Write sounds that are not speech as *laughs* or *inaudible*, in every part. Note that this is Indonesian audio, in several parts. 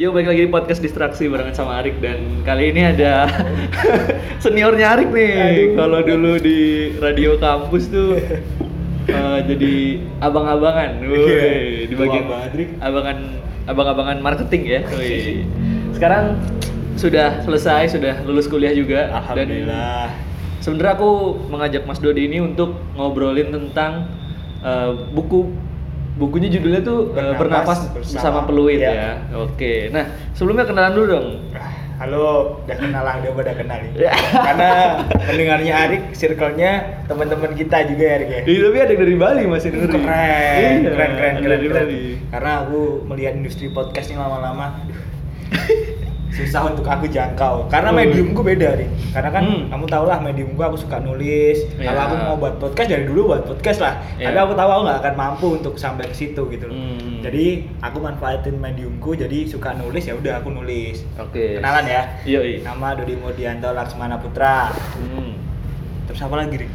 Yuk balik lagi di podcast distraksi barengan sama Arik dan kali ini ada *laughs* seniornya Arik nih. Kalau dulu di radio kampus tuh *laughs* eh, jadi abang-abangan, Woi, Iya. di bagian abangan abang-abangan marketing ya. Woi. Sekarang sudah selesai, sudah lulus kuliah juga dan Alhamdulillah. sebenarnya aku mengajak Mas Dodi ini untuk ngobrolin tentang eh, buku bukunya judulnya tuh eh, Bernapas Bernapas Bersama. bersama Peluit Ya. ya. Oke. Nah, sebelumnya kenalan dulu dong. Halo, udah kenal lah, udah pada kenal. Ya. Karena pendengarnya Arik, circle-nya teman-teman kita juga ya, Arik ya. Iya, tapi ada yang dari Bali masih dengerin. Keren, Iya, keren, keren, keren, dari keren. Bali. Karena aku melihat industri podcast ini lama-lama, *laughs* susah untuk aku jangkau. Karena mediumku beda, Rik. Karena kan Hmm. kamu tau lah mediumku aku suka nulis. Iya. Kalau aku mau buat podcast dari dulu buat podcast lah. Iya. Tapi aku tahu aku nggak akan mampu untuk sampai ke situ gitu. loh. Hmm. Jadi aku manfaatin mediumku, jadi suka nulis ya udah aku nulis. Oke. Kenalan ya. Iya, iya. Nama Dodi Murdianto Laksmana Putra. Hmm. Terus apa lagi, Rik?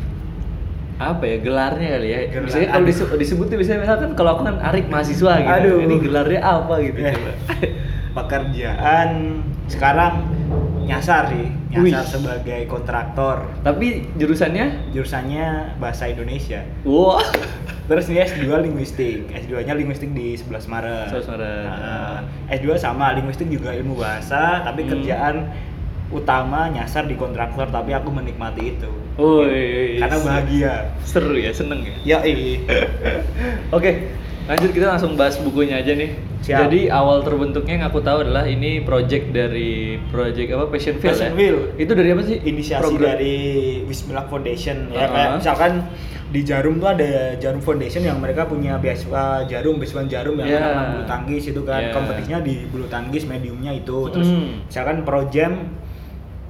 Apa ya gelarnya kali ya? Gelar. Biasanya kalau disebut, disebutnya biasanya misalkan kalau aku kan Arik mahasiswa gitu. Aduh. Ini gelarnya apa gitu Eh, coba. pekerjaan sekarang nyasar sih nyasar Wih. sebagai kontraktor Tapi jurusannya jurusannya bahasa Indonesia wah. *laughs* terus nih S2 linguistik S2 nya linguistik di 11 Maret 11 Maret. Nah, S2 sama linguistik juga ilmu bahasa tapi Hmm. kerjaan utama nyasar di kontraktor tapi aku menikmati itu Woi. karena bahagia Seru ya, seneng ya. ya *laughs* iya Oke, lanjut kita langsung bahas bukunya aja nih. Siap. Jadi awal terbentuknya yang aku tahu adalah ini project dari project apa Passion Field Passion ya? Itu dari apa sih? inisiasi Program. dari Bismillah Foundation ya kayak misalkan di Jarum tuh ada Jarum Foundation yang mereka punya beasiswa Jarum, beasiswa Jarum yang Yeah. anak bulu tangkis itu kan Yeah. kompetisinya di bulu tangkis mediumnya itu terus Hmm. misalkan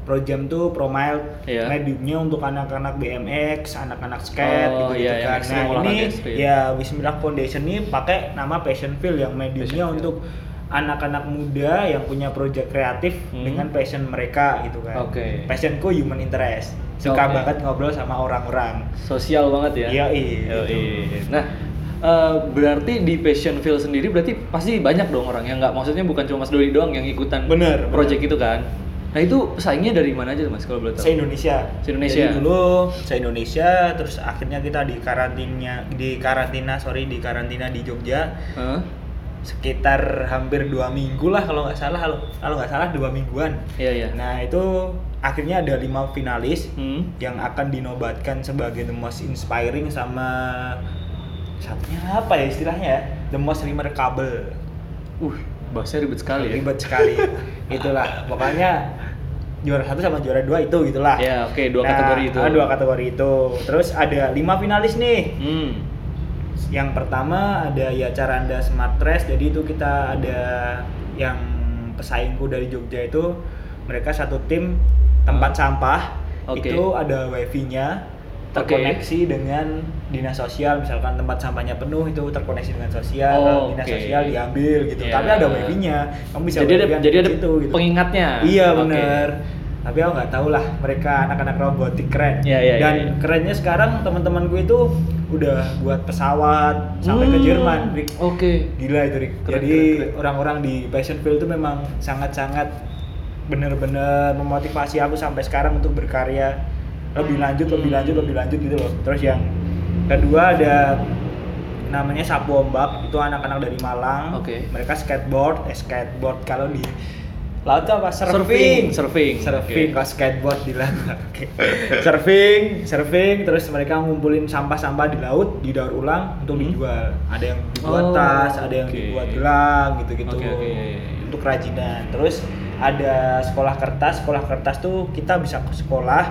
Projam Projam tuh Promile Yeah. mediumnya untuk anak-anak BMX, anak-anak skate Oh, gitu, iya, yang kan. Nah, ini ya Bismillah Foundation ini pakai nama Passion Field yang mediumnya Passion untuk anak-anak muda yang punya proyek kreatif Hmm. dengan passion mereka gitu kan. Oke. Passionku human interest. Suka Oke. banget ngobrol sama orang-orang. Sosial banget ya. Yoi. gitu. Nah, eh, berarti di Passion Field sendiri berarti pasti banyak dong orang yang nggak maksudnya bukan cuma Mas Dodi doang yang ikutan Bener, project itu kan. Nah, itu pesaingnya dari mana aja Mas kalau boleh tahu? Se Indonesia. Se Indonesia. Jadi dulu se Indonesia, terus akhirnya kita di karantina, di karantina, sorry di karantina di Jogja Hah? sekitar hampir dua minggu lah kalau nggak salah kalau kalau nggak salah dua mingguan. Iya, iya. Nah itu akhirnya ada lima finalis Hmm. yang akan dinobatkan sebagai the most inspiring sama satunya apa ya istilahnya ya the most remarkable Uh, bahasanya ribet sekali ya. ribet sekali *laughs* itulah pokoknya juara satu sama juara dua itu gitulah Ya, oke, dua Nah, kategori itu. ah, dua kategori itu terus ada lima finalis nih Hmm. yang pertama ada ya Caranda Smart Trash jadi itu kita ada yang pesaingku dari Jogja itu mereka satu tim tempat Ah. sampah Oke. itu ada wifi-nya Terkoneksi dengan dinas sosial misalkan tempat sampahnya penuh itu terkoneksi dengan sosial Oh, dinas oke. sosial diambil gitu Iya. tapi ada wifi-nya kamu bisa jadi ada jadi di ada situ, gitu. pengingatnya. Iya Oke. bener. Tapi aku nggak tahu lah mereka anak-anak robotik keren. Iya, iya, Dan iya, iya. kerennya sekarang teman-temanku itu udah buat pesawat sampai ke Hmm, Jerman. Rick. Oke. Gila itu Rick. Keren, Jadi orang-orang di Passion Field itu memang sangat-sangat bener-bener memotivasi aku sampai sekarang untuk berkarya lebih lanjut, lebih Hmm. lanjut, lebih lanjut gitu loh. Terus yang kedua ada namanya Sapu Ombak itu anak-anak dari Malang. Oke. Mereka skateboard, eh skateboard kalau di laut tuh apa? Surfing, surfing. surfing Oke. kalau skateboard di laut *laughs* Oke. surfing surfing terus mereka ngumpulin sampah-sampah di laut didaur ulang untuk Hmm. dijual ada yang dibuat Oh, tas ada yang oke. dibuat gelang gitu-gitu Oke, oke, iya, iya, iya. untuk kerajinan terus ada sekolah kertas sekolah kertas tuh kita bisa ke sekolah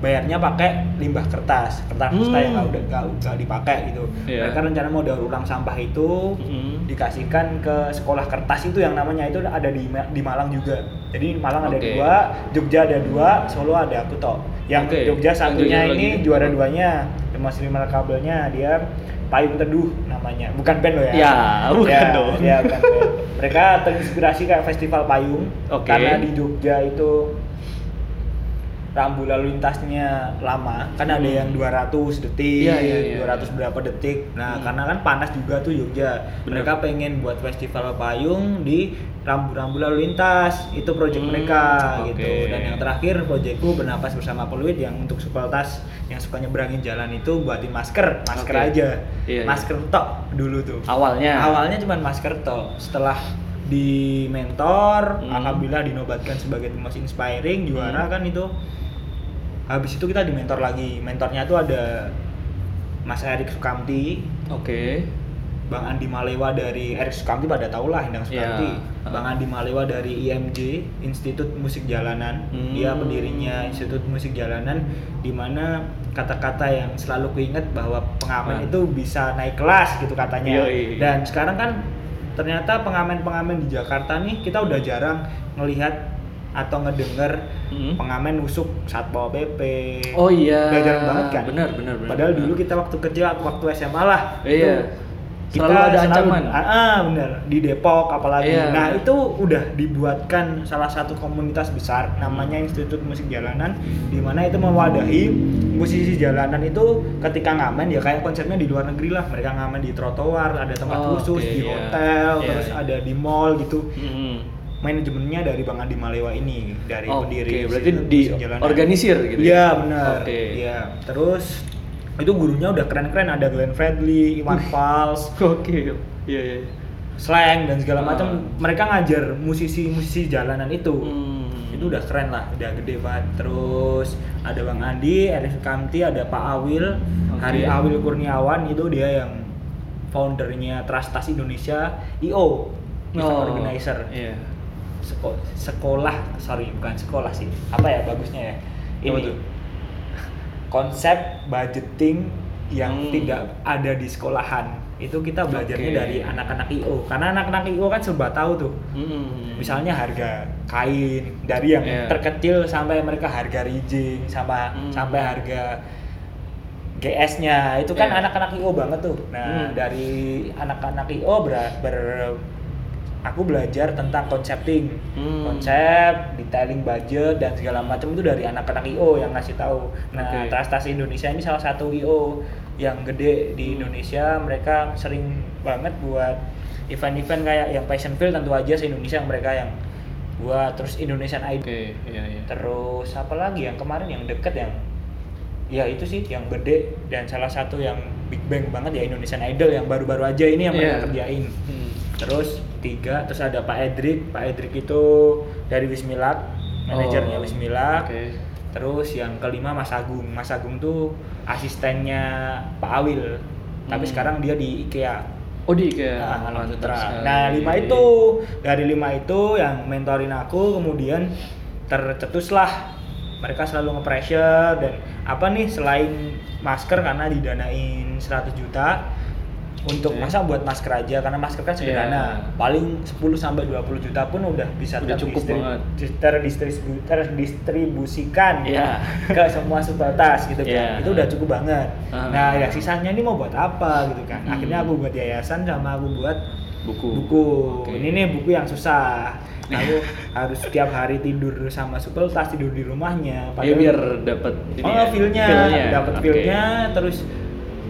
bayarnya pakai limbah kertas kertas kertas Hmm. yang udah nggak nggak dipakai gitu Iya. mereka rencana mau daur ulang sampah itu Hmm. dikasihkan ke sekolah kertas itu yang namanya itu ada di di Malang juga. Jadi di Malang ada Oke. dua, Jogja ada dua, Solo ada aku toh. Yang Oke. Jogja satunya Jogja ini lagi. juara duanya, Mas Lima kabelnya dia Payung Teduh namanya. Bukan band lo ya. Ya, bukan Ya, dong. Ya, bukan band. Mereka terinspirasi kayak festival payung Oke. karena di Jogja itu rambu lalu lintasnya lama kan ada Hmm. yang 200 detik, Iya, iya, iya, 200 iya. berapa detik. Nah, Hmm. karena kan panas juga tuh Jogja. Bener. Mereka pengen buat festival payung di rambu-rambu lalu lintas itu project Hmm, mereka oke. gitu dan yang terakhir projectku bernapas bersama peluit yang untuk supeltas yang suka nyeberangin jalan itu buatin masker masker Oke. aja Iya, masker tok dulu tuh Awalnya. awalnya cuma masker tok setelah di mentor Hmm. alhamdulillah dinobatkan sebagai the most inspiring juara Hmm. kan itu habis itu kita di mentor lagi mentornya tuh ada Mas Erik Sukamti Oke. Bang Andi Malewa dari Erik Sukamti pada tau lah Endang Sukamti Iya. Bang Andi Malewa dari IMJ Institut Musik Jalanan Hmm. dia pendirinya Institut Musik Jalanan di mana kata-kata yang selalu kuinget bahwa Ah. pengamen itu bisa naik kelas gitu katanya Yoi. dan sekarang kan ternyata pengamen-pengamen di Jakarta nih kita udah jarang ngelihat atau ngedenger Hmm. pengamen nusuk satpol pp Oh iya. udah jarang banget kan Benar, benar, padahal benar. dulu kita waktu kecil atau waktu SMA lah Iya. Itu Selalu ada ancaman. ah, ah, bener di Depok apalagi Iya. nah itu udah dibuatkan salah satu komunitas besar namanya Institut Musik Jalanan di mana itu mewadahi musisi jalanan itu ketika ngamen ya kayak konsepnya di luar negeri lah mereka ngamen di trotoar ada tempat Oh, khusus oke, di iya. hotel Iya, terus iya. ada di mall gitu Hmm. manajemennya dari Bang Andi Malewa ini dari Oke, pendiri berarti Institut di Musik Jalanan. organisir gitu ya? Iya benar. Oke. Iya. Terus itu gurunya udah keren-keren ada Glenn Fredly, Iwan Fals, *laughs* Oke. Iya, iya. Slang dan segala Ah. macam. Mereka ngajar musisi-musisi jalanan itu. Hmm. Itu udah keren lah, udah gede banget. Terus ada Bang Andi, Erik Kamti, ada Pak Awil, Oke. Hari Awil Kurniawan itu dia yang foundernya Trust Tas Indonesia, IO, Oh, organizer Iya. Seko- sekolah sorry bukan sekolah sih apa ya bagusnya ya Apa ini tuh? Konsep budgeting yang Hmm. tidak ada di sekolahan itu kita belajarnya Oke. dari anak-anak IO karena anak-anak IO kan serba tahu tuh Hmm. misalnya harga kain dari yang Iya. terkecil sampai mereka harga rigging sampai Hmm. sampai harga GS-nya itu kan Iya. anak-anak IO banget tuh. Nah, Hmm. dari anak-anak IO ber, ber- aku belajar tentang konsepting, Hmm. konsep, detailing budget dan segala macam itu dari anak-anak IO yang ngasih tahu. Nah, Oke. Trans Indonesia ini salah satu IO yang gede di Hmm. Indonesia. Mereka sering banget buat event-event kayak yang Passionville tentu aja se Indonesia yang mereka yang buat terus Indonesian Idol. Oke, iya, iya. Terus apa lagi yang kemarin yang deket yang ya itu sih yang gede dan salah satu yang big bang banget ya Indonesian Idol yang baru-baru aja ini yang mereka Iya. kerjain. Hmm. Terus tiga, terus ada Pak Edrik. Pak Edrik itu dari Wismilak, manajernya Oh, Wismilak. Oke. Terus yang kelima Mas Agung. Mas Agung tuh asistennya Pak Awil. Tapi Hmm. sekarang dia di IKEA. Oh di IKEA. Nah, Alam. Nah, lima itu dari lima itu yang mentorin aku kemudian tercetuslah mereka selalu nge-pressure dan apa nih selain masker karena didanain 100 juta untuk Oke. masa buat masker aja karena masker kan sederhana Iya. paling 10 sampai 20 juta pun udah bisa Udah cukup terdistribu- terdistribu- terdistribusikan Iya. *laughs* ke semua supeltas gitu Iya. kan itu udah cukup banget Ah. nah ya sisanya ini mau buat apa gitu kan Hmm. akhirnya aku buat yayasan sama aku buat buku. buku Oke. ini nih buku yang susah *laughs* aku harus setiap hari tidur sama supeltas tidur di rumahnya Ya biar dapat ini oh ya, feelnya dapat feelnya terus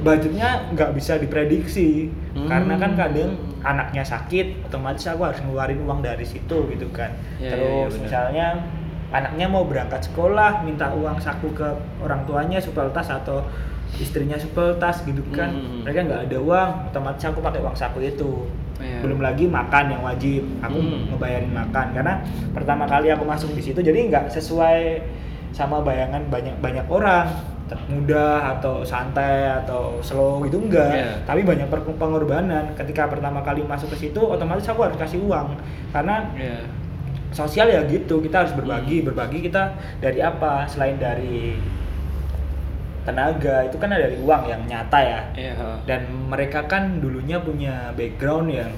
budgetnya nggak bisa diprediksi Hmm. karena kan kadang anaknya sakit otomatis aku harus ngeluarin uang dari situ gitu kan Ya, ya, ya, terus benar. misalnya anaknya mau berangkat sekolah minta uang saku ke orang tuanya supeltas atau istrinya supeltas gitu kan Hmm. mereka nggak ada uang otomatis aku pakai uang saku itu Iya. belum lagi makan yang wajib aku Hmm. ngebayarin makan karena pertama kali aku masuk di situ jadi nggak sesuai sama bayangan banyak banyak orang mudah atau santai atau slow gitu enggak. Iya. tapi banyak pengorbanan. Ketika pertama kali masuk ke situ otomatis aku harus kasih uang. Karena Iya. sosial ya gitu kita harus berbagi. Berbagi kita dari apa? Selain dari tenaga itu kan ada dari uang yang nyata ya. Iya. dan mereka kan dulunya punya background yang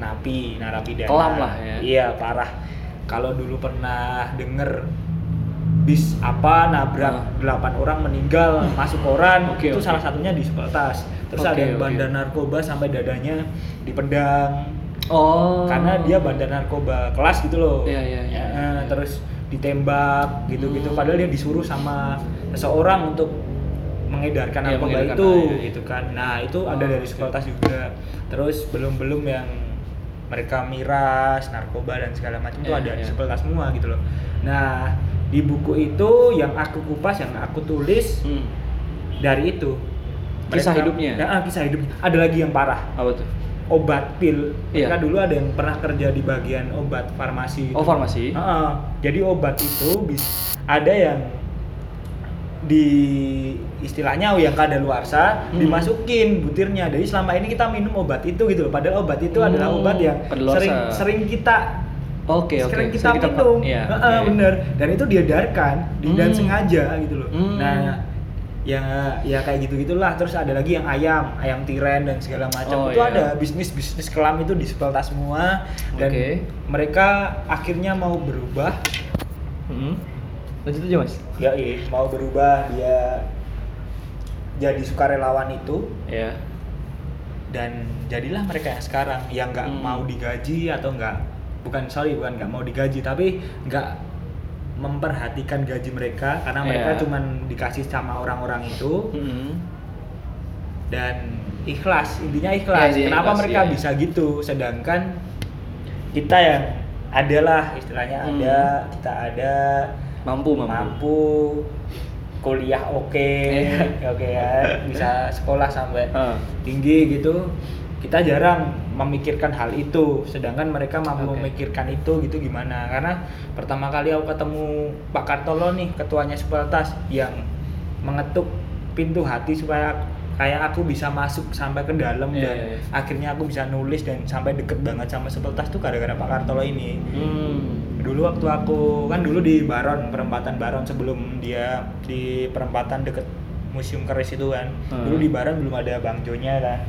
napi narapidana. Kelam lah ya. iya parah. Kalau dulu pernah denger bis apa nabrak Ah. delapan orang meninggal masuk koran Oke, itu oke. salah satunya di Sepeltas terus Oke, ada yang oke. bandar narkoba sampai dadanya dipendang Oh. karena dia bandar narkoba kelas gitu loh Iya, iya, iya, Ya, iya. terus ditembak gitu-gitu Hmm. padahal dia disuruh sama seseorang untuk mengedarkan Iya, narkoba mengedarkan, itu ah, iya. gitu kan nah itu Oh, ada dari sekolah juga terus belum belum yang mereka miras, narkoba dan segala macam itu Iya, ada di iya. sepeltas semua gitu loh. Nah, di buku itu yang aku kupas, yang aku tulis Hmm. dari itu. Kisah hidupnya? Ya, ah, kisah hidupnya. Ada lagi yang parah. Apa tuh? Obat pil. Iya. Mereka dulu ada yang pernah kerja di bagian obat farmasi. Oh, farmasi. Heeh. jadi obat itu bis, ada yang di istilahnya yang kadaluarsa Hmm. dimasukin butirnya. Jadi selama ini kita minum obat itu gitu loh. Padahal obat itu Hmm, adalah obat yang sering sering kita Oke, oke. sering kita Sering minum. Iya. Heeh, oke. bener. Dan itu diedarkan di- dan Hmm. sengaja gitu loh. Hmm. Nah, ya ya kayak gitu gitulah terus ada lagi yang ayam ayam tiren dan segala macam Oh, itu iya. ada bisnis bisnis kelam itu di Sepelta semua dan Oke. mereka akhirnya mau berubah Hmm. Lanjut aja, Mas. ya iya, mau berubah dia jadi sukarelawan itu Ya. dan jadilah mereka yang sekarang yang nggak Hmm. mau digaji atau nggak bukan sorry bukan nggak mau digaji tapi nggak memperhatikan gaji mereka karena mereka Iya. cuman dikasih sama orang-orang itu Hmm. dan ikhlas intinya ikhlas iya, kenapa ikhlas, mereka iya. bisa gitu sedangkan kita yang adalah istilahnya Hmm. ada kita ada Mampu, mampu. mampu kuliah oke Iya. oke ya bisa sekolah sampai Ah. tinggi gitu kita jarang memikirkan hal itu sedangkan mereka mampu Oke. memikirkan itu gitu gimana karena pertama kali aku ketemu Pak Kartolo nih ketuanya Sepeltas yang mengetuk pintu hati supaya kayak aku bisa masuk sampai ke dalam Iya, dan iya, iya. akhirnya aku bisa nulis dan sampai deket banget sama Sepeltas tuh gara-gara Pak Kartolo ini Hmm. dulu waktu aku kan dulu di Baron perempatan Baron sebelum dia di perempatan deket Museum Keris itu kan Hmm. dulu di Baron belum ada Bang Jonya kan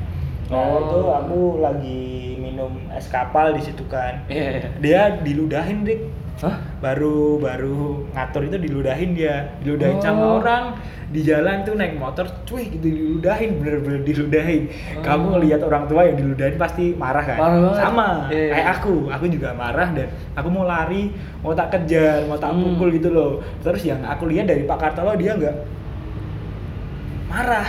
nah Oh. itu aku lagi minum es kapal di situ kan Iya, iya. dia diludahin dik Hah? baru baru ngatur itu diludahin dia diludahin Oh. sama orang di jalan tuh naik motor cuy gitu diludahin bener-bener diludahin Oh. kamu ngelihat orang tua yang diludahin pasti marah kan Marah banget. sama Iya, iya. kayak aku aku juga marah dan aku mau lari mau tak kejar mau tak Hmm. pukul gitu loh terus yang aku lihat dari Pak Kartolo dia nggak marah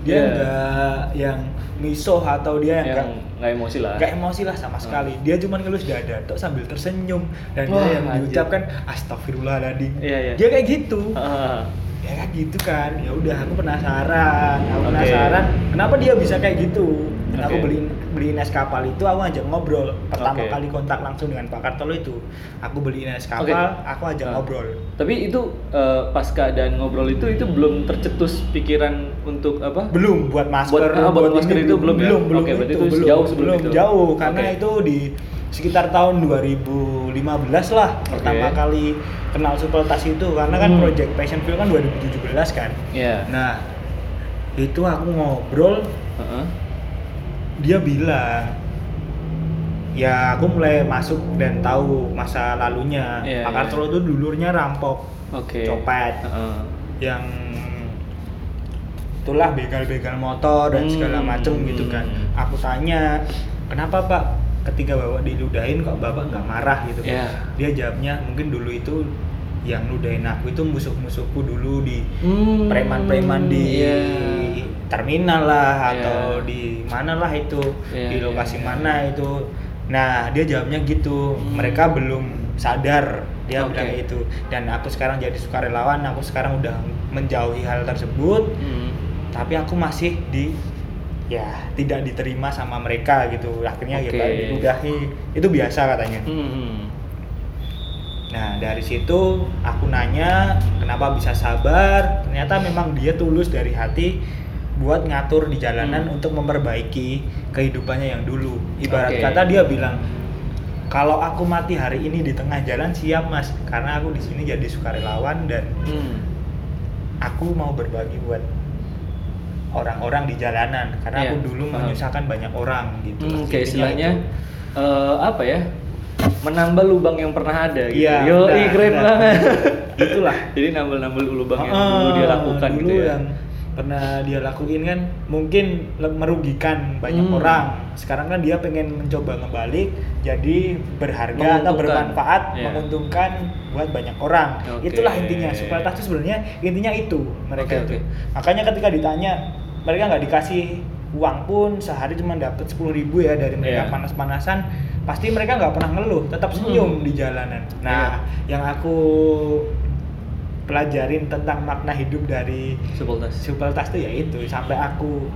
dia Iya. nggak yang miso atau dia yang Yang nggak nggak emosi lah. Gak emosi lah sama sekali. Dia cuma ngelus dada tok sambil tersenyum dan Wah, dia yang anjir. diucapkan astagfirullahaladzim. Iya, iya. Dia kayak gitu. Ah. Ya kayak gitu kan. Ya udah aku penasaran. Aku Oke. penasaran kenapa dia bisa kayak gitu. Dan aku Oke. beliin beliin es kapal itu aku ajak ngobrol. Pertama Oke. kali kontak langsung dengan Pak Kartolo itu. Aku beliin es kapal, Oke. aku ajak Ah. ngobrol. Tapi itu eh, pas keadaan ngobrol itu itu belum tercetus pikiran untuk apa? belum buat masker Buat- ah, buat masker ini itu belum ya? belum belum Oke, berarti itu, itu belum jauh sebelum belum itu. jauh karena Oke. itu di sekitar tahun 2015 lah pertama kali kenal Supeltas itu karena kan Hmm. project Passion Film kan 2017 kan Iya. nah itu aku ngobrol Heeh. dia bilang ya aku mulai masuk dan tahu masa lalunya Pak iya. Kartolo itu dulurnya rampok Oke. copet Heeh. yang itulah begal-begal motor dan segala Hmm. macem gitu kan aku tanya kenapa pak ketika bapak diludahin kok bapak nggak marah gitu Iya. dia jawabnya mungkin dulu itu yang ludahin aku itu musuh-musuhku dulu di Hmm. preman-preman di Iya. terminal lah Iya. atau di mana lah itu Iya, di iya, lokasi iya. mana itu nah dia jawabnya gitu Hmm. mereka belum sadar dia Oke. bilang itu dan aku sekarang jadi sukarelawan aku sekarang udah menjauhi hal tersebut Hmm. tapi aku masih di ya tidak diterima sama mereka gitu akhirnya Oke. kita diludahi itu biasa katanya Hmm. Nah dari situ aku nanya kenapa bisa sabar. Ternyata memang dia tulus dari hati buat ngatur di jalanan Hmm. untuk memperbaiki kehidupannya yang dulu. Ibarat Oke. kata dia bilang kalau aku mati hari ini di tengah jalan siap mas, karena aku di sini jadi sukarelawan dan Hmm. aku mau berbagi buat orang-orang di jalanan karena Iya, aku dulu paham. menyusahkan banyak orang gitu. Hmm, kayak istilahnya itu. eh, apa ya? Menambah lubang yang pernah ada gitu. Iya, Yo, benar, keren benar. banget. *laughs* Itulah. Jadi nambah-nambah lubang yang Ah, dulu dia lakukan dulu gitu ya. yang pernah dia lakuin kan mungkin merugikan banyak Hmm. orang sekarang kan dia pengen mencoba ngebalik jadi berharga atau bermanfaat Iya. menguntungkan buat banyak orang Oke. itulah intinya itu sebenarnya intinya itu mereka Oke, itu oke. makanya ketika ditanya mereka nggak dikasih uang pun sehari cuma dapat sepuluh ribu ya dari mereka Iya. panas-panasan pasti mereka nggak pernah ngeluh tetap senyum Hmm. di jalanan nah yang aku pelajarin tentang makna hidup dari Supeltas. Supeltas tuh ya itu sampai aku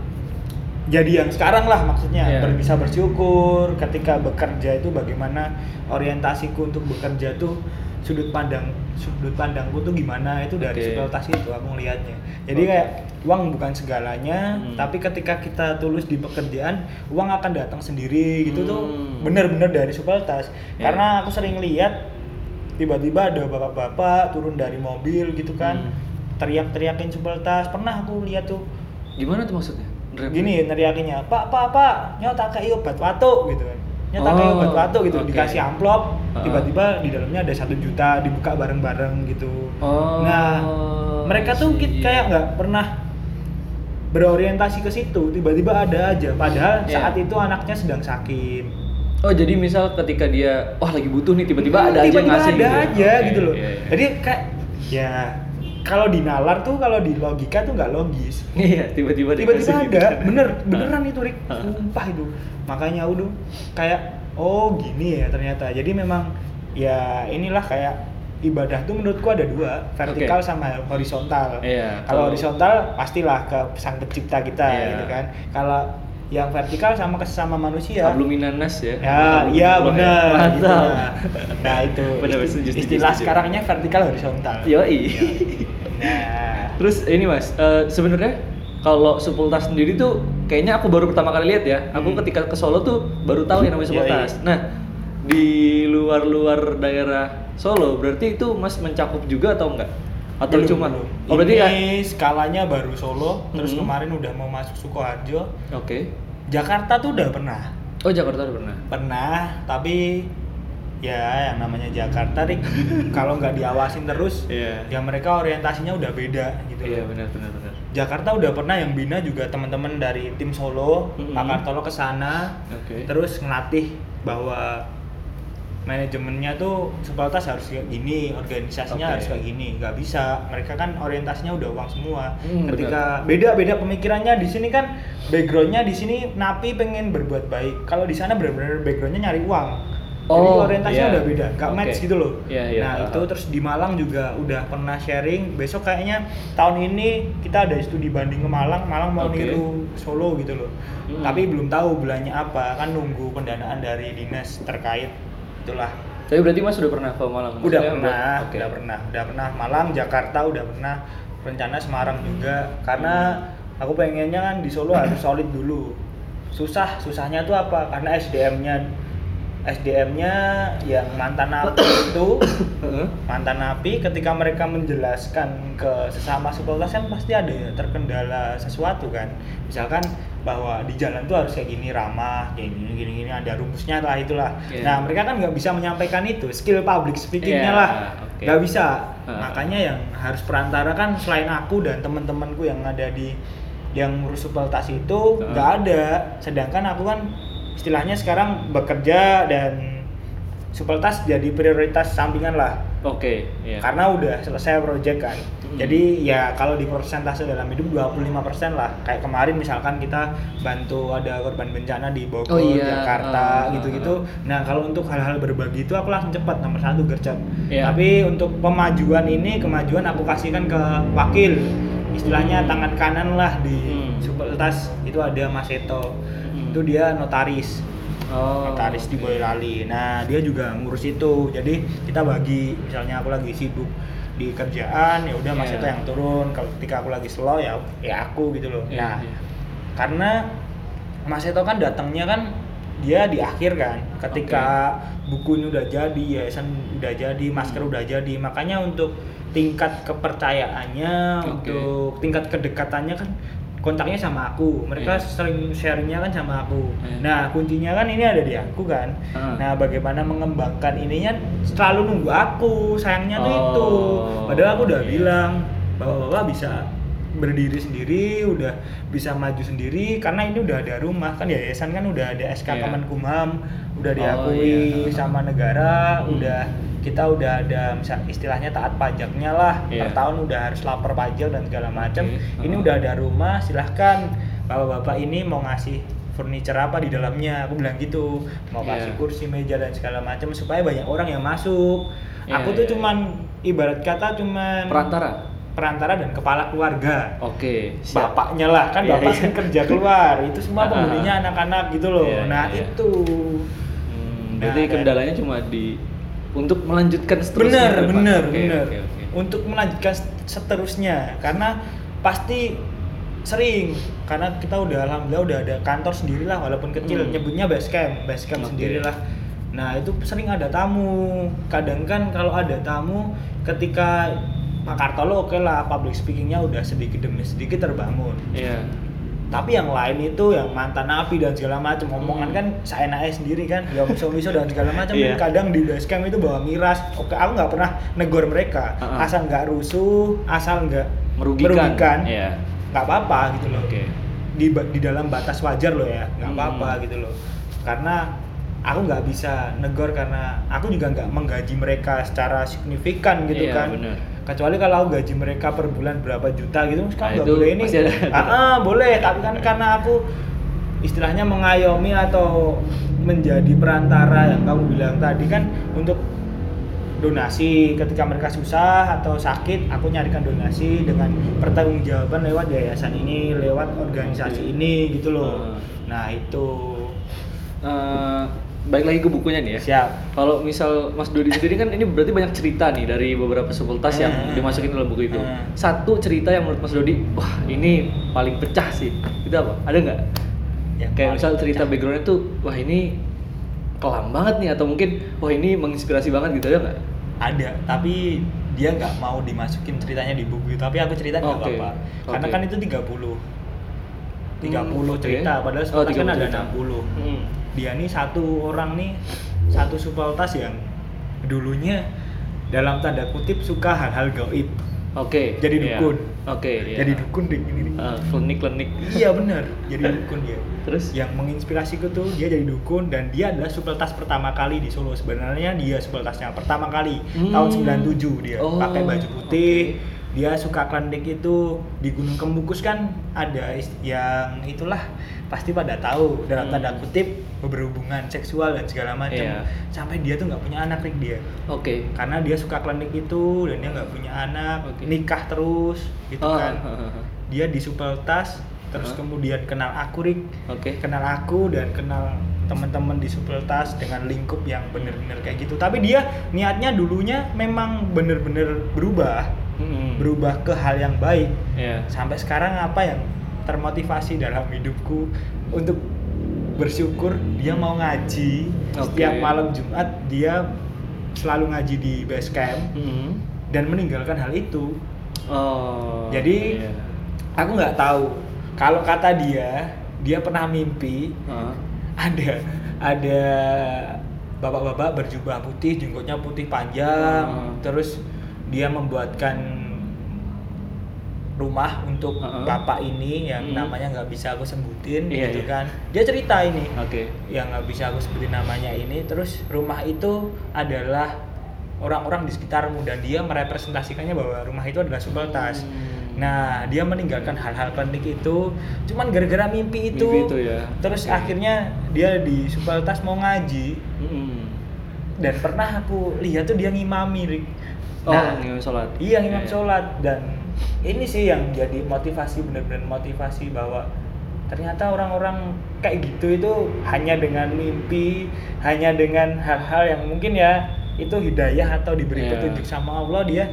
jadi yang sekarang lah maksudnya Iya. ber- bisa bersyukur ketika bekerja itu bagaimana orientasiku untuk bekerja tuh sudut pandang sudut pandangku tuh gimana itu dari Oke. Supeltas itu aku ngelihatnya jadi Oke. kayak uang bukan segalanya Hmm. tapi ketika kita tulus di pekerjaan uang akan datang sendiri gitu tuh Hmm. bener-bener dari Supeltas Iya. karena aku sering lihat tiba-tiba ada bapak-bapak turun dari mobil gitu kan Hmm. teriak-teriakin Supeltas pernah aku lihat tuh Gimana tuh maksudnya? Rap- gini neriakinnya pak pak pak nyota kayak obat batuk gitu kan nyota kayak Oh, obat batuk gitu oke. dikasih amplop tiba-tiba di dalamnya ada satu juta dibuka bareng-bareng gitu Oh, nah mereka tuh kayak nggak pernah berorientasi ke situ tiba-tiba ada aja. Padahal Iya. saat itu anaknya sedang sakit. Oh jadi misal ketika dia wah lagi butuh nih tiba-tiba ada aja yang tiba-tiba ngasih ada gitu. aja Oke, gitu loh. iya, iya. jadi kayak ya kalau di nalar tuh kalau di logika tuh nggak logis. Iya, tiba-tiba tiba-tiba gitu. ada. Bener *laughs* beneran itu Rik. Ah. sumpah itu. Makanya udah kayak oh gini ya ternyata. Jadi memang ya inilah kayak ibadah tuh menurutku ada dua vertikal Oke. sama horizontal Iya, kalau horizontal pastilah ke sang pencipta kita Iya. gitu kan kalau yang vertikal sama ke sesama manusia Habluminanas ya. Ya, iya minallah ya. benar. gitu. Nah, itu *laughs* Benar, istilah setuju. sekarangnya vertikal horizontal. Yoi. Nah, Terus ini Mas, eh, sebenarnya kalau Supultas sendiri tuh kayaknya aku baru pertama kali lihat ya. Aku Hmm. ketika ke Solo tuh baru tahu yang namanya Yoi. Supultas. Nah, di luar-luar daerah Solo berarti itu Mas mencakup juga atau enggak? Atau belum, cuma? belum. Oh, berarti ini kan? skalanya baru Solo, terus Mhm. kemarin udah mau masuk Sukoharjo. Oke. Jakarta tuh udah pernah. Oh, Jakarta udah pernah. Pernah, tapi ya yang namanya Jakarta Rik *laughs* kalau nggak diawasin terus Iya. ya mereka orientasinya udah beda gitu Iya, loh. benar benar benar. Jakarta udah pernah yang bina juga teman-teman dari tim Solo, Mhm. Pak Kartolo ke sana, Oke. terus ngelatih bahwa manajemennya tuh Supeltas harus kayak gini, organisasinya Oke. harus kayak gini, nggak bisa. Mereka kan orientasinya udah uang semua. Hmm, Ketika beda-beda pemikirannya di sini kan backgroundnya di sini Napi pengen berbuat baik, kalau di sana benar-benar backgroundnya nyari uang. Jadi Oh, orientasinya iya. udah beda, nggak Oke. match gitu loh. Iya, iya. Nah Ah, itu terus di Malang juga udah pernah sharing. Besok kayaknya tahun ini kita ada studi banding ke Malang. Malang mau Oke. niru Solo gitu loh. Hmm. Tapi belum tahu bulannya apa. Kan nunggu pendanaan dari dinas terkait. Itulah. Tapi berarti Mas sudah pernah ke Malang? Udah Maksudnya pernah, Oke. udah pernah, udah pernah Malang, Jakarta udah pernah. Rencana Semarang juga. Karena aku pengennya kan di Solo harus solid dulu. Susah, susahnya tuh apa? Karena SDM-nya SDM-nya yang mantan napi itu mantan napi ketika mereka menjelaskan ke sesama supporters kan pasti ada ya terkendala sesuatu kan. Misalkan bahwa di jalan tuh harus kayak gini ramah kayak gini gini gini ada rumusnya lah itulah. Iya. nah mereka kan nggak bisa menyampaikan itu skill public speakingnya Iya, lah. nggak bisa. Ah. makanya yang harus perantara kan selain aku dan teman-temanku yang ada di yang ngurus supeltas itu nggak ada. Sedangkan aku kan istilahnya sekarang bekerja dan supeltas jadi prioritas sampingan lah Oke, iya. karena udah selesai project kan Hmm. jadi ya kalau di persentase dalam hidup 25% lah kayak kemarin misalkan kita bantu ada korban bencana di Bogor, Oh iya, Jakarta ah, gitu-gitu nah kalau untuk hal-hal berbagi itu aku langsung cepat nomor satu gercep Iya. tapi untuk pemajuan ini kemajuan aku kasihkan ke wakil istilahnya tangan kanan lah di Hmm. Supeltas itu ada Mas Eto. Itu dia notaris Oh, notaris di oke. Boyolali. Nah, dia juga ngurus itu. Jadi kita bagi, misalnya aku lagi sibuk di kerjaan, ya udah Mas Iya. Eto yang turun. Kalau ketika aku lagi slow ya ya aku gitu loh. Iya, nah, iya. karena Mas Eto kan datangnya kan dia di akhir kan. Ketika bukunya udah jadi, yayasan udah jadi, masker Hmm. udah jadi. Makanya untuk tingkat kepercayaannya, Oke. untuk tingkat kedekatannya kan kontaknya sama aku. Mereka Iya. sering sharingnya kan sama aku. Iya. Nah, kuncinya kan ini ada di aku kan. Ah. Nah, bagaimana mengembangkan ininya selalu nunggu aku. Sayangnya tuh Oh, itu. Padahal aku udah iya. bilang bahwa Bapak bisa berdiri sendiri, udah bisa maju sendiri karena ini udah ada rumah kan yayasan kan udah ada SK Iya. Kemenkumham, udah Oh, diakui iya. sama negara, Hmm. udah kita udah ada misal istilahnya taat pajaknya lah Iya. per tahun udah harus lapor pajak dan segala macam Oke. ini Ah. udah ada rumah silahkan bapak-bapak ini mau ngasih furniture apa di dalamnya aku bilang gitu mau Iya. kasih kursi meja dan segala macam supaya banyak orang yang masuk Iya, aku tuh iya, cuman ibarat kata cuman Perantara. perantara dan kepala keluarga Oke, siap. bapaknya lah kan Iya, bapak iya. kan kerja keluar itu semua pembelinya anak-anak gitu loh Iya, nah iya, iya. itu Hmm, Nah, berarti dan- kendalanya cuma di untuk melanjutkan seterusnya. depan. bener Oke, bener oke, oke. untuk melanjutkan set- seterusnya karena pasti sering karena kita udah alhamdulillah udah ada kantor sendiri lah walaupun kecil Hmm. nyebutnya base camp base camp Oke. sendiri lah nah itu sering ada tamu kadang kan kalau ada tamu ketika Pak Kartolo oke lah public speakingnya udah sedikit demi sedikit terbangun Iya. Tapi yang lain itu yang mantan napi dan segala macam omongan kan seenaknya sendiri kan ya miso-miso dan segala macam Iya. kadang di basecamp itu bawa miras oke aku nggak pernah negor mereka Uh-uh. asal nggak rusuh asal nggak Merugikan. Iya. nggak apa-apa gitu loh Oke. di di dalam batas wajar loh ya nggak Hmm. apa-apa gitu loh karena aku nggak bisa negor karena aku juga nggak menggaji mereka secara signifikan gitu Iya, kan bener. Kecuali kalau gaji mereka per bulan berapa juta gitu kan nggak boleh ini ada. Ah, ah, boleh tapi kan karena aku istilahnya mengayomi atau menjadi perantara yang kamu bilang tadi kan untuk donasi ketika mereka susah atau sakit aku nyarikan donasi dengan pertanggungjawaban lewat yayasan ini lewat organisasi ini gitu loh Ah. nah itu Eh, balik lagi ke bukunya nih ya. siap Kalau misal Mas Dodi sendiri kan ini berarti banyak cerita nih dari beberapa sepultas yang Hmm. dimasukin dalam buku itu. Hmm. Satu cerita yang menurut Mas Dodi, wah ini paling pecah sih. Itu apa? Ada nggak? Yang Kayak misal cerita pecah. backgroundnya tuh, wah ini kelam banget nih atau mungkin wah ini menginspirasi banget gitu ada nggak? ada tapi dia nggak mau dimasukin ceritanya di buku tapi aku cerita nggak Oke, apa-apa karena oke. kan itu 30 30 Hmm, cerita padahal Oh, sepuluh kan 30 ada cerita. 60 Hmm. Dia nih satu orang nih satu supeltas yang dulunya dalam tanda kutip suka hal-hal gaib Oke. Jadi iya. dukun. Oke. iya. jadi dukun deh ini nih Eh, klinik-klinik. iya bener jadi *laughs* dukun dia Terus? yang menginspirasiku tuh dia jadi dukun dan dia adalah supeltas pertama kali di Solo sebenarnya dia supeltasnya pertama kali Hmm. tahun 97 dia Oh, pakai baju putih oke. dia suka klinik itu di Gunung Kembukus kan ada yang itulah pasti pada tahu dalam Hmm. tanda kutip berhubungan seksual dan segala macam Iya. sampai dia tuh nggak punya anak Rik dia Oke. karena dia suka klinik itu dan dia nggak punya anak Oke. nikah terus gitu Oh, kan hehehe. dia di supeltas terus Hah? kemudian kenal aku Rik Oke. kenal aku dan kenal teman-teman di supeltas dengan lingkup yang bener-bener kayak gitu tapi dia niatnya dulunya memang bener-bener berubah Hmm. berubah ke hal yang baik Iya. sampai sekarang apa yang termotivasi dalam hidupku untuk bersyukur dia mau ngaji Oke. setiap malam Jumat dia selalu ngaji di base camp Hmm. dan meninggalkan hal itu Oh. Jadi- iya. aku nggak tahu kalau kata dia dia pernah mimpi Heeh. ada ada bapak-bapak berjubah putih jenggotnya putih panjang Hmm. terus dia membuatkan rumah untuk Hmm. bapak ini yang Hmm. namanya nggak bisa aku sebutin Iya, gitu iya. kan dia cerita ini Oke. yang nggak bisa aku sebutin namanya ini terus rumah itu adalah orang-orang di sekitarmu dan dia merepresentasikannya bahwa rumah itu adalah supeltas Hmm. nah dia meninggalkan hal-hal klinik itu cuman gara-gara mimpi itu, Mimpi itu ya. terus Oke. akhirnya dia di supeltas mau ngaji Hmm. dan pernah aku lihat tuh dia ngimami. Oh, nah ngimam sholat. iya ngimam Iya. sholat dan ini sih yang jadi motivasi bener-bener motivasi bahwa ternyata orang-orang kayak gitu itu hanya dengan mimpi hanya dengan hal-hal yang mungkin ya itu hidayah atau diberi Iya. petunjuk sama Allah dia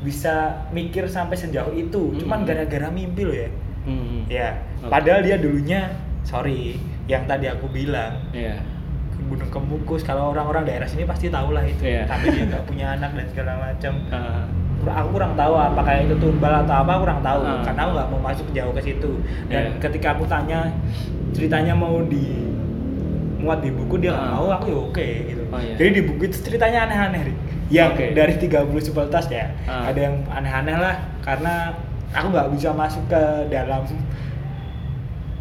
bisa mikir sampai sejauh itu cuman Mm. gara-gara mimpi loh ya Hmm. ya Oke. padahal dia dulunya sorry yang tadi aku bilang ke Gunung Kemukus kalau orang-orang daerah sini pasti tahu lah itu Iya. tapi dia nggak *laughs* punya anak dan segala macam Ah. Aku kurang tahu apakah itu tumbal atau apa kurang tahu Ah. karena aku nggak mau masuk jauh ke situ dan Iya. ketika aku tanya ceritanya mau di muat di buku dia nggak Ah. mau aku ya oke gitu Oh, iya. jadi di buku itu ceritanya aneh-aneh yang Oke. dari 30 sepeltas ya Ah. ada yang aneh-aneh lah karena aku nggak bisa masuk ke dalam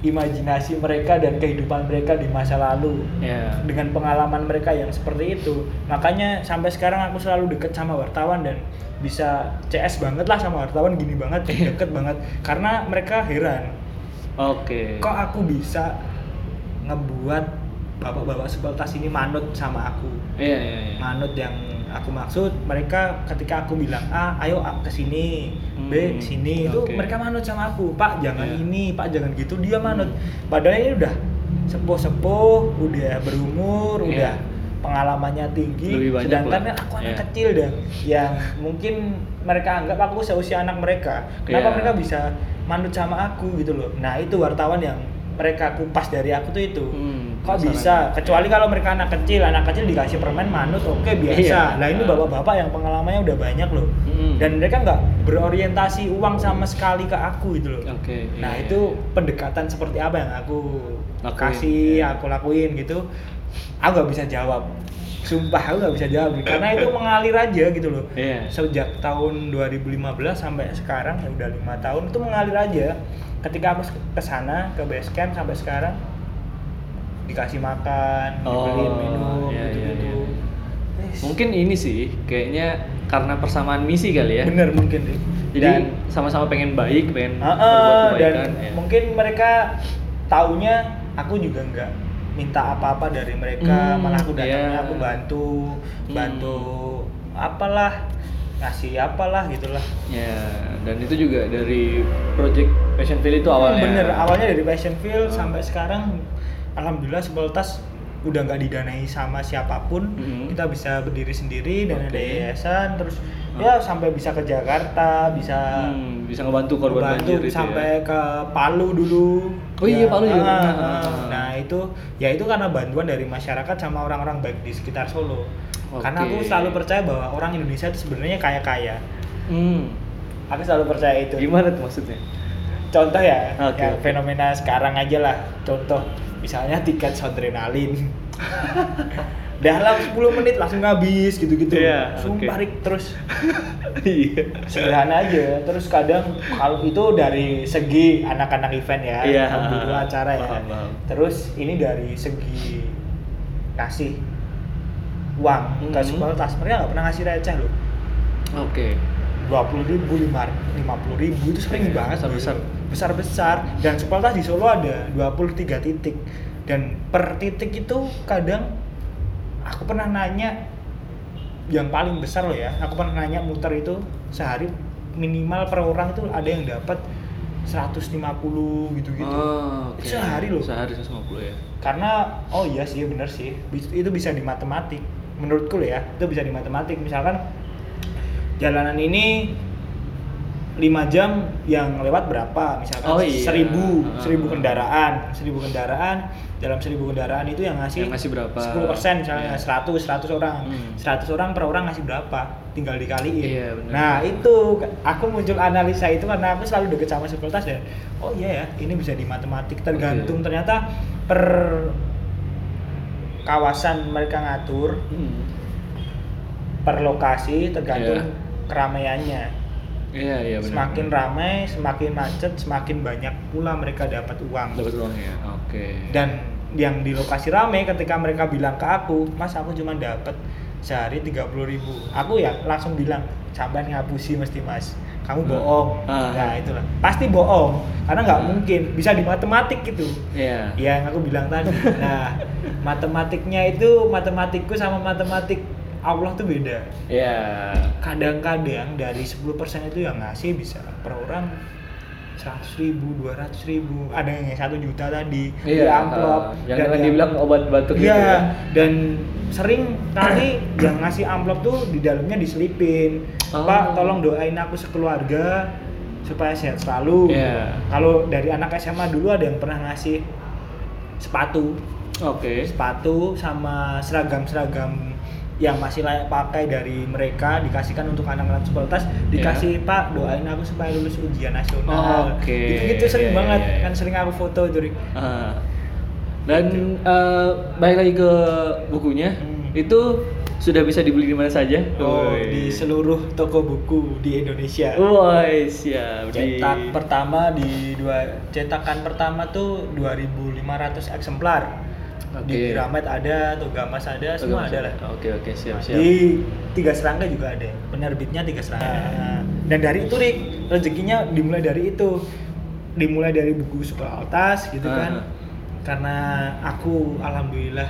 imajinasi mereka dan kehidupan mereka di masa lalu Iya. dengan pengalaman mereka yang seperti itu makanya sampai sekarang aku selalu deket sama wartawan dan bisa CS banget lah sama wartawan gini banget *laughs* deket banget karena mereka heran Oke. kok aku bisa ngebuat bapak-bapak sepeltas ini manut sama aku Iya iya iya. manut yang aku maksud mereka ketika aku bilang A ayo A ke sini B Hmm, ke sini itu oke. mereka manut sama aku Pak jangan Iya. ini Pak jangan gitu dia manut Hmm. padahal ini udah sepuh-sepuh udah berumur Iya. udah pengalamannya tinggi sedangkan lah. aku anak Iya. kecil dan yang mungkin mereka anggap aku seusia anak mereka kenapa Iya. mereka bisa manut sama aku gitu loh nah itu wartawan yang mereka kupas dari aku tuh itu Hmm, kok bisa kecuali kalau mereka anak kecil anak kecil dikasih permen manut oke biasa Iya. nah ini bapak-bapak yang pengalamannya udah banyak loh Hmm. dan mereka nggak berorientasi uang sama sekali ke aku gitu loh Oke. nah iya, itu iya. pendekatan seperti apa yang aku Lakuin, kasih iya. aku lakuin gitu aku nggak bisa jawab sumpah aku nggak bisa jawab karena itu mengalir aja gitu loh Iya. sejak tahun 2015 sampai sekarang ya udah lima tahun itu mengalir aja ketika aku ke sana ke base camp sampai sekarang dikasih makan Oh, dibeliin minum iya, gitu iya, gitu iya. Mungkin ini sih kayaknya karena persamaan misi kali ya. bener mungkin sih Jadi dan sama-sama pengen baik, pengen Ah, ah, berbuat dan kebaikan. ya. mungkin mereka taunya aku juga nggak minta apa-apa dari mereka Hmm, malah aku datangnya iya. aku bantu Hmm. bantu apalah ngasih apalah gitulah Ya, dan itu juga dari project Passionville itu awalnya. Hmm, bener awalnya dari passion field sampai sekarang alhamdulillah sepeltas udah nggak didanai sama siapa pun Mhm. kita bisa berdiri sendiri dan ada Oke. yayasan terus Hmm. ya sampai bisa ke Jakarta bisa Hmm, bisa ngebantu korban banjir itu sampai ya. ke Palu dulu. Oh iya, Palu juga ah, pernah. ah. Nah itu, ya itu karena bantuan dari masyarakat sama orang-orang baik di sekitar Solo. Karena aku selalu percaya bahwa orang Indonesia itu sebenarnya kaya-kaya. Hmm. Aku selalu percaya itu. Gimana tuh maksudnya? contoh ya, okay, ya fenomena sekarang aja lah. Contoh, misalnya tiket adrenalin, *laughs* dalam 10 menit langsung habis gitu-gitu. Yeah, Sumpah okay. Terus. *laughs* Iya. Sederhana aja. Terus kadang kalau itu dari segi anak-anak event ya, iya, yeah, uh, acara ya. Paham. Terus ini dari segi kasih uang mm -hmm. ke mereka nggak pernah ngasih receh loh. Oke. Okay. 20 ribu, 50 ribu itu sering yeah, banget. besar-besar. Besar-besar. Dan sekolah di Solo ada 23 titik. Dan per titik itu kadang aku pernah nanya yang paling besar loh ya aku pernah nanya muter itu sehari minimal per orang itu ada yang dapat 150 gitu-gitu. Oh, okay. sehari loh. Sehari 150 ya. Karena oh iya sih bener sih. Itu bisa di matematik. Menurutku loh ya itu bisa di matematik. Misalkan jalanan ini 5 jam yang lewat berapa misalkan Oh iya. seribu seribu kendaraan seribu kendaraan dalam seribu kendaraan itu yang ngasih Yang ngasih berapa? 10% misalnya Iya. 100 100 orang Hmm. 100 orang per orang ngasih berapa tinggal dikaliin Iya, bener. nah itu aku muncul analisa itu karena aku selalu deket sama fakultas dan oh iya ya ini bisa di matematik tergantung Oke. ternyata per kawasan mereka ngatur Hmm. per lokasi tergantung Iya. Keramaiannya Iya, iya benar. semakin ramai semakin macet semakin banyak pula mereka dapat uang dapat uang ya. Oke. dan yang di lokasi ramai ketika mereka bilang ke aku mas aku cuma dapat sehari 30.000 ribu aku ya langsung bilang sampai ngapusi mesti mas kamu Hmm. bohong Ah. nah itulah pasti bohong karena nggak Ah. mungkin bisa di matematik gitu Iya. ya yang aku bilang tadi nah matematiknya itu matematikku sama matematik Allah tuh beda Iya. kadang-kadang dari 10% itu yang ngasih bisa per orang 100 ribu, 200 ribu, ada yang satu juta tadi di Iya. amplop ah, yang tadi dibilang obat batuk gitu Iya, ya. dan sering kali yang ngasih amplop tuh di dalamnya diselipin. Oh. Pak, tolong doain aku sekeluarga supaya sehat selalu. Iya. Kalau dari anak SMA dulu ada yang pernah ngasih sepatu, Oke. sepatu sama seragam-seragam yang masih layak pakai dari mereka dikasihkan untuk anak-anak sepuluh-tas dikasih Pak doain aku supaya lulus ujian nasional Oke. gitu-gitu sering Iya, banget iya, iya. kan sering aku foto itu Rik. Ah. Dan eh, balik lagi ke bukunya, Hmm. itu sudah bisa dibeli di mana saja? Oh, di seluruh toko buku di Indonesia. Woi, siap. Di- Cetak pertama di dua cetakan pertama tuh 2.500 eksemplar. Di Oke. Gramet ada, tuh Gamas ada, semua ada lah. Oke, oke, siap, siap. Di Tiga Serangga juga ada. Penerbitnya Tiga Serangga. Dan dari itu Rik, rezekinya dimulai dari itu. dimulai dari buku sekolah atas gitu Ah. kan karena aku alhamdulillah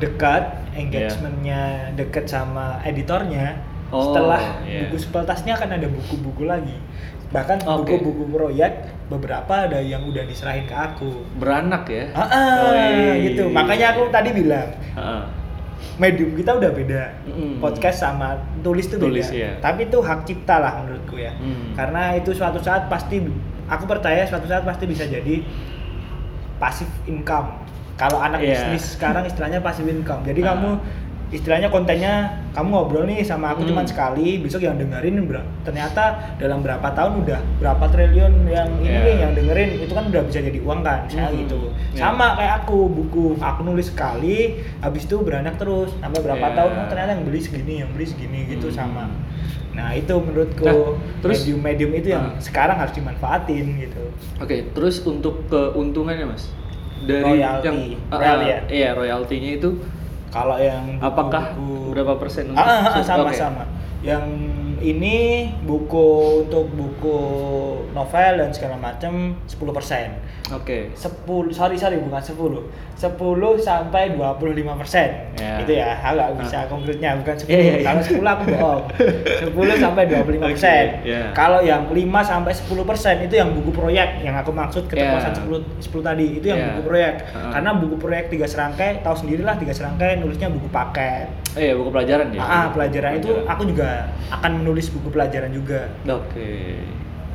dekat engagementnya dekat sama editornya Oh, setelah iya. buku sepeltasnya kan ada buku-buku lagi bahkan Oke. buku-buku proyek beberapa ada yang udah diserahin ke aku Beranak ya. ah, ah, gitu makanya aku tadi bilang Heeh. medium kita udah beda Mm. podcast sama tulis tuh Tulis, beda iya. tapi itu hak cipta lah menurutku ya Hmm. karena itu suatu saat pasti aku percaya suatu saat pasti bisa jadi passive income kalau anak Iya. bisnis sekarang istilahnya passive income jadi Ah. kamu istilahnya kontennya kamu ngobrol nih sama aku Hmm. cuman sekali besok yang dengerin ternyata dalam berapa tahun udah berapa triliun yang ini Iya. nih yang dengerin itu kan udah bisa jadi uang kan saya Hmm. gitu Iya. sama kayak aku buku aku nulis sekali habis itu beranak terus sampai berapa Iya. tahun oh, ternyata yang beli segini yang beli segini gitu Hmm. sama nah itu menurutku Nah, terus- medium-medium itu yang Ah. sekarang harus dimanfaatin gitu Oke, terus untuk keuntungannya mas dari Royalty. yang ah, Royal ya? iya royaltinya itu kalau yang buku- apakah buku- berapa persen? Ah, ah, ah, sama Oke. sama yang ini buku untuk buku novel dan segala macam 10% Oke. 10 sorry sorry bukan 10 10 sampai 25 persen Ya. itu ya agak bisa konkretnya bukan 10 Iya, iya, iya. kalau 10 aku bohong *laughs* 10 sampai 25 persen Oke, ya. kalau yang 5 sampai 10 persen itu yang buku proyek yang aku maksud keterpuasan Ya. 10 10 tadi itu yang Ya. buku proyek Ha-ha. karena buku proyek tiga serangkai tahu sendirilah tiga serangkai nulisnya buku paket Eh, buku pelajaran ya? ah pelajaran itu aku juga akan menulis buku pelajaran juga Oke.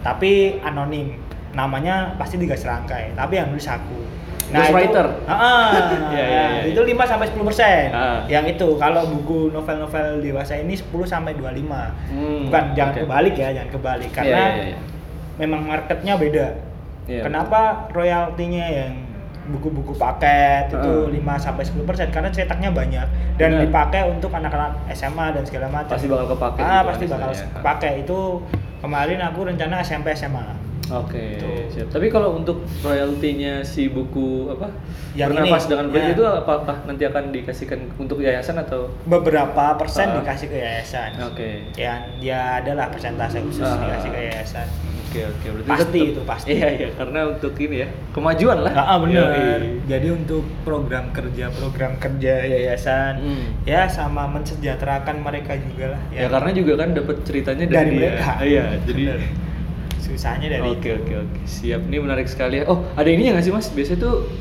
tapi anonim namanya pasti tiga serangkai tapi yang nulis aku Ghostwriter? itu, *laughs* Ah, *laughs* Iya, iya, iya. itu 5 sampai 10 persen. Ah. Yang itu kalau buku novel-novel dewasa ini 10 sampai 25. Hmm, Bukan jangan oke. kebalik ya, jangan kebalik karena Iya, iya, iya. memang marketnya beda. Iya, Kenapa royaltinya yang buku-buku paket itu Ah. 5 sampai 10 persen karena cetaknya banyak dan Benar. dipakai untuk anak-anak SMA dan segala macam. Pasti bakal kepake Ah, gitu pasti bakal anisnya, ya. kepake. Itu kemarin aku rencana SMP SMA. Oke, Gitu. siap. Tapi kalau untuk royaltinya si buku apa? Yang Bernafas ini, dengan baik ya. itu apakah nanti akan dikasihkan untuk yayasan atau? beberapa persen Ah. dikasih ke yayasan. Oke. Ya, ya adalah persentase khusus Ah. dikasih ke yayasan. Oke oke berarti Pasti tetap- itu, pasti. Iya iya karena untuk ini ya kemajuan lah. Ah, benar. Yoi. Jadi untuk program kerja program kerja yayasan Hmm. ya sama mensejahterakan mereka juga lah. Ya, karena juga kan dapat ceritanya dari, Dari mereka. Iya jadi. Benar. Susahnya dari Oke oke oke siap ini menarik sekali ya. Oh ada ininya nggak sih mas? Biasanya tuh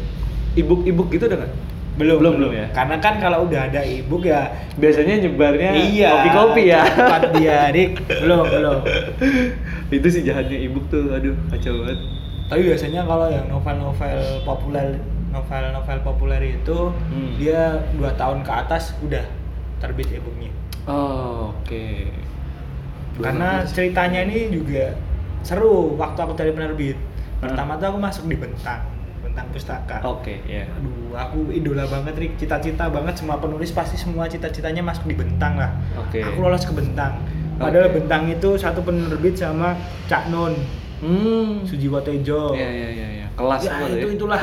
ebook-ebook gitu ada nggak? belum belum belum ya. Karena kan kalau udah ada ebook ya Biasanya nyebarnya iya kopi-kopi ya. cepat dia dik belum belum *laughs* itu sih jahatnya ebook tuh aduh kacau banget. tapi biasanya kalau yang novel-novel populer novel-novel populer itu Hmm. dia dua tahun ke atas udah terbit ebooknya Oh, oke. karena ceritanya ini juga seru waktu aku cari penerbit pertama tuh aku masuk di bentang bentang pustaka Oke, ya. aduh aku idola banget Rik cita-cita banget semua penulis pasti semua cita-citanya masuk di bentang lah Oke. aku lolos ke bentang padahal Oke. bentang itu satu penerbit sama Cak Nun Hmm. Sujiwo Tejo Iya iya iya iya. Kelas ya itu ya. itulah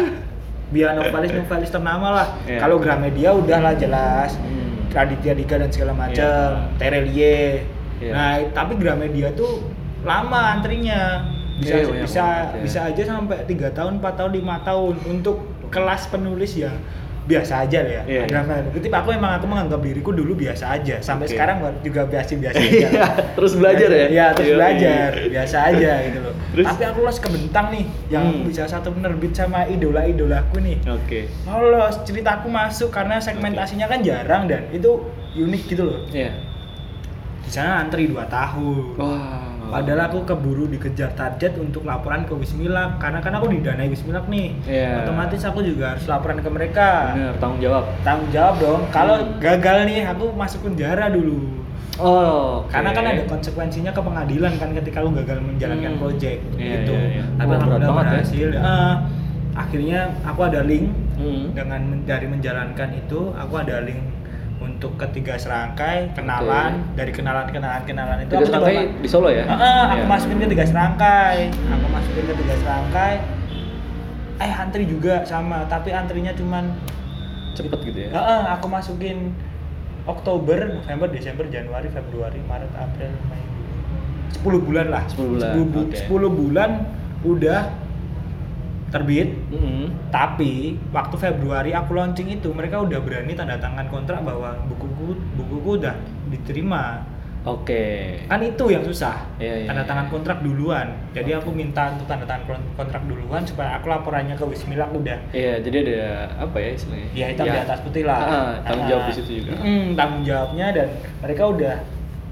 biar novelis novelis ternama lah Iya. kalau Gramedia udahlah jelas Hmm. Raditya Dika dan segala macam Iya. Terelie Iya. nah tapi Gramedia tuh lama antrinya bisa Iya, banyak bisa ya. bisa aja sampai tiga tahun 4 tahun lima tahun untuk kelas penulis yang biasa aja lah ya Iya, Dalam tanda kutip aku emang aku menganggap diriku dulu biasa aja sampai Oke. sekarang juga biasa biasa *laughs* aja Iya, terus belajar ya? Iya, terus Yoi. belajar biasa aja gitu loh *laughs* Terus? tapi aku lolos ke bentang nih yang Hmm. bisa satu penerbit sama idola idolaku nih Oke. lolos ceritaku masuk karena segmentasinya kan jarang dan itu unik gitu loh Iya. di sana antri 2 tahun Wah. Padahal aku keburu dikejar target untuk laporan ke Wismilak karena kan aku didanai Wismilak nih Iya. otomatis aku juga harus laporan ke mereka Bener, tanggung jawab. tanggung jawab dong kalau Hmm. gagal nih aku masuk penjara dulu Oh, karena kan ada konsekuensinya ke pengadilan kan ketika lu gagal menjalankan Hmm. project Iya, gitu iya, iya. tapi Oh, alhamdulillah ya. berhasil Eh, akhirnya aku ada link Hmm. dengan men- dari menjalankan itu aku ada link untuk ketiga serangkai kenalan dari kenalan kenalan kenalan itu Tiga serangkai coba- di Solo ya? Heeh, aku Iya. masukin ke tiga serangkai aku masukin ke tiga serangkai eh antri juga sama tapi antrinya cuman Cepet gitu ya. Heeh, aku masukin Oktober, November, Desember, Januari, Februari, Maret, April, Mei. 10 bulan lah. 10 bulan, 10, bu- oke. 10 bulan udah terbit Mm-mm. tapi waktu Februari aku launching itu mereka udah berani tanda tangan kontrak bahwa bukuku bukuku udah diterima Oke. kan itu yang susah Iya, iya, tanda iya. tangan kontrak duluan jadi aku minta untuk tanda tangan kon- kontrak duluan supaya aku laporannya ke Wismilak udah Iya, jadi ada apa ya istilahnya? ya hitam di atas putih lah Ah, tanggung jawab di situ juga. mm, tanggung jawabnya dan mereka udah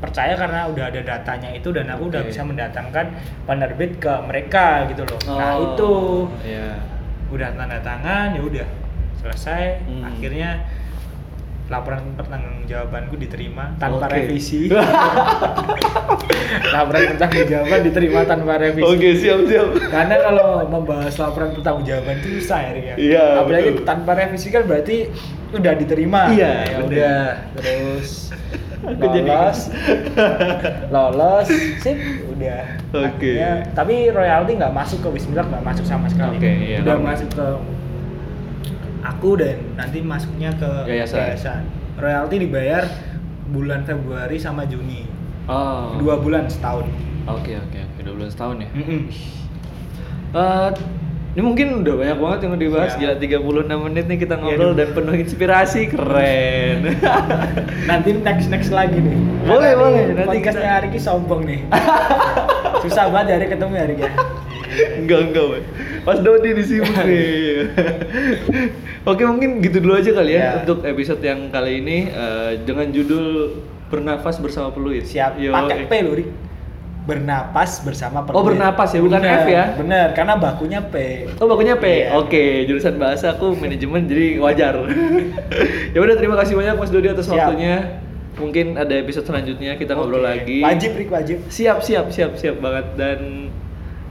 percaya karena udah ada datanya itu dan aku udah Oke. bisa mendatangkan penerbit ke mereka gitu loh nah Oh, itu Iya. udah tanda tangan ya udah selesai Hmm. akhirnya laporan pertanggungjawabanku diterima tanpa Oke. revisi *laughs* laporan pertanggungjawaban diterima tanpa revisi Oke, siap siap. karena kalau membahas laporan pertanggungjawaban itu susah ya ya Iya, apalagi betul. tanpa revisi kan berarti udah diterima Iya, ya udah terus *laughs* Aku lolos lolos sip udah Oke. Akhirnya- tapi royalti nggak masuk ke Wismilak nggak masuk sama sekali Oke, iya, udah normal. masuk ke aku dan nanti masuknya ke Yayasan. royalti dibayar bulan Februari sama Juni Oh. dua bulan setahun Oke oke oke, dua bulan setahun ya. Mm-mm. Eh, ini mungkin udah banyak banget yang dibahas. Siap. Gila 36 menit nih kita ngobrol Duh. dan penuh inspirasi, keren. *laughs* nanti next next lagi nih Boleh, Karena boleh. nih Nanti kita- hari ini sombong nih *laughs* susah banget hari ketemu hari ya enggak enggak, Boy. Pas Dodi di sini nih. *laughs* Oke, mungkin gitu dulu aja kali ya, Ya. untuk episode yang kali ini eh, dengan judul Bernafas bersama Peluit. siap Yo, pakai. P loh Rik bernapas bersama Oh, peluit. bernapas ya, bukan Bener, F ya? bener karena bakunya P Oh bakunya P. Iya. Oke, jurusan bahasa aku manajemen jadi wajar. *laughs* ya udah terima kasih banyak Mas Dodi atas Siap. waktunya. Mungkin ada episode selanjutnya kita ngobrol Oke. lagi. wajib Rik wajib Siap, siap, siap, siap banget dan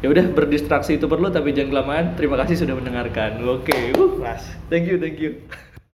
ya udah berdistraksi itu perlu tapi jangan kelamaan. Terima kasih sudah mendengarkan. Oke. Uh, kelas thank you, thank you.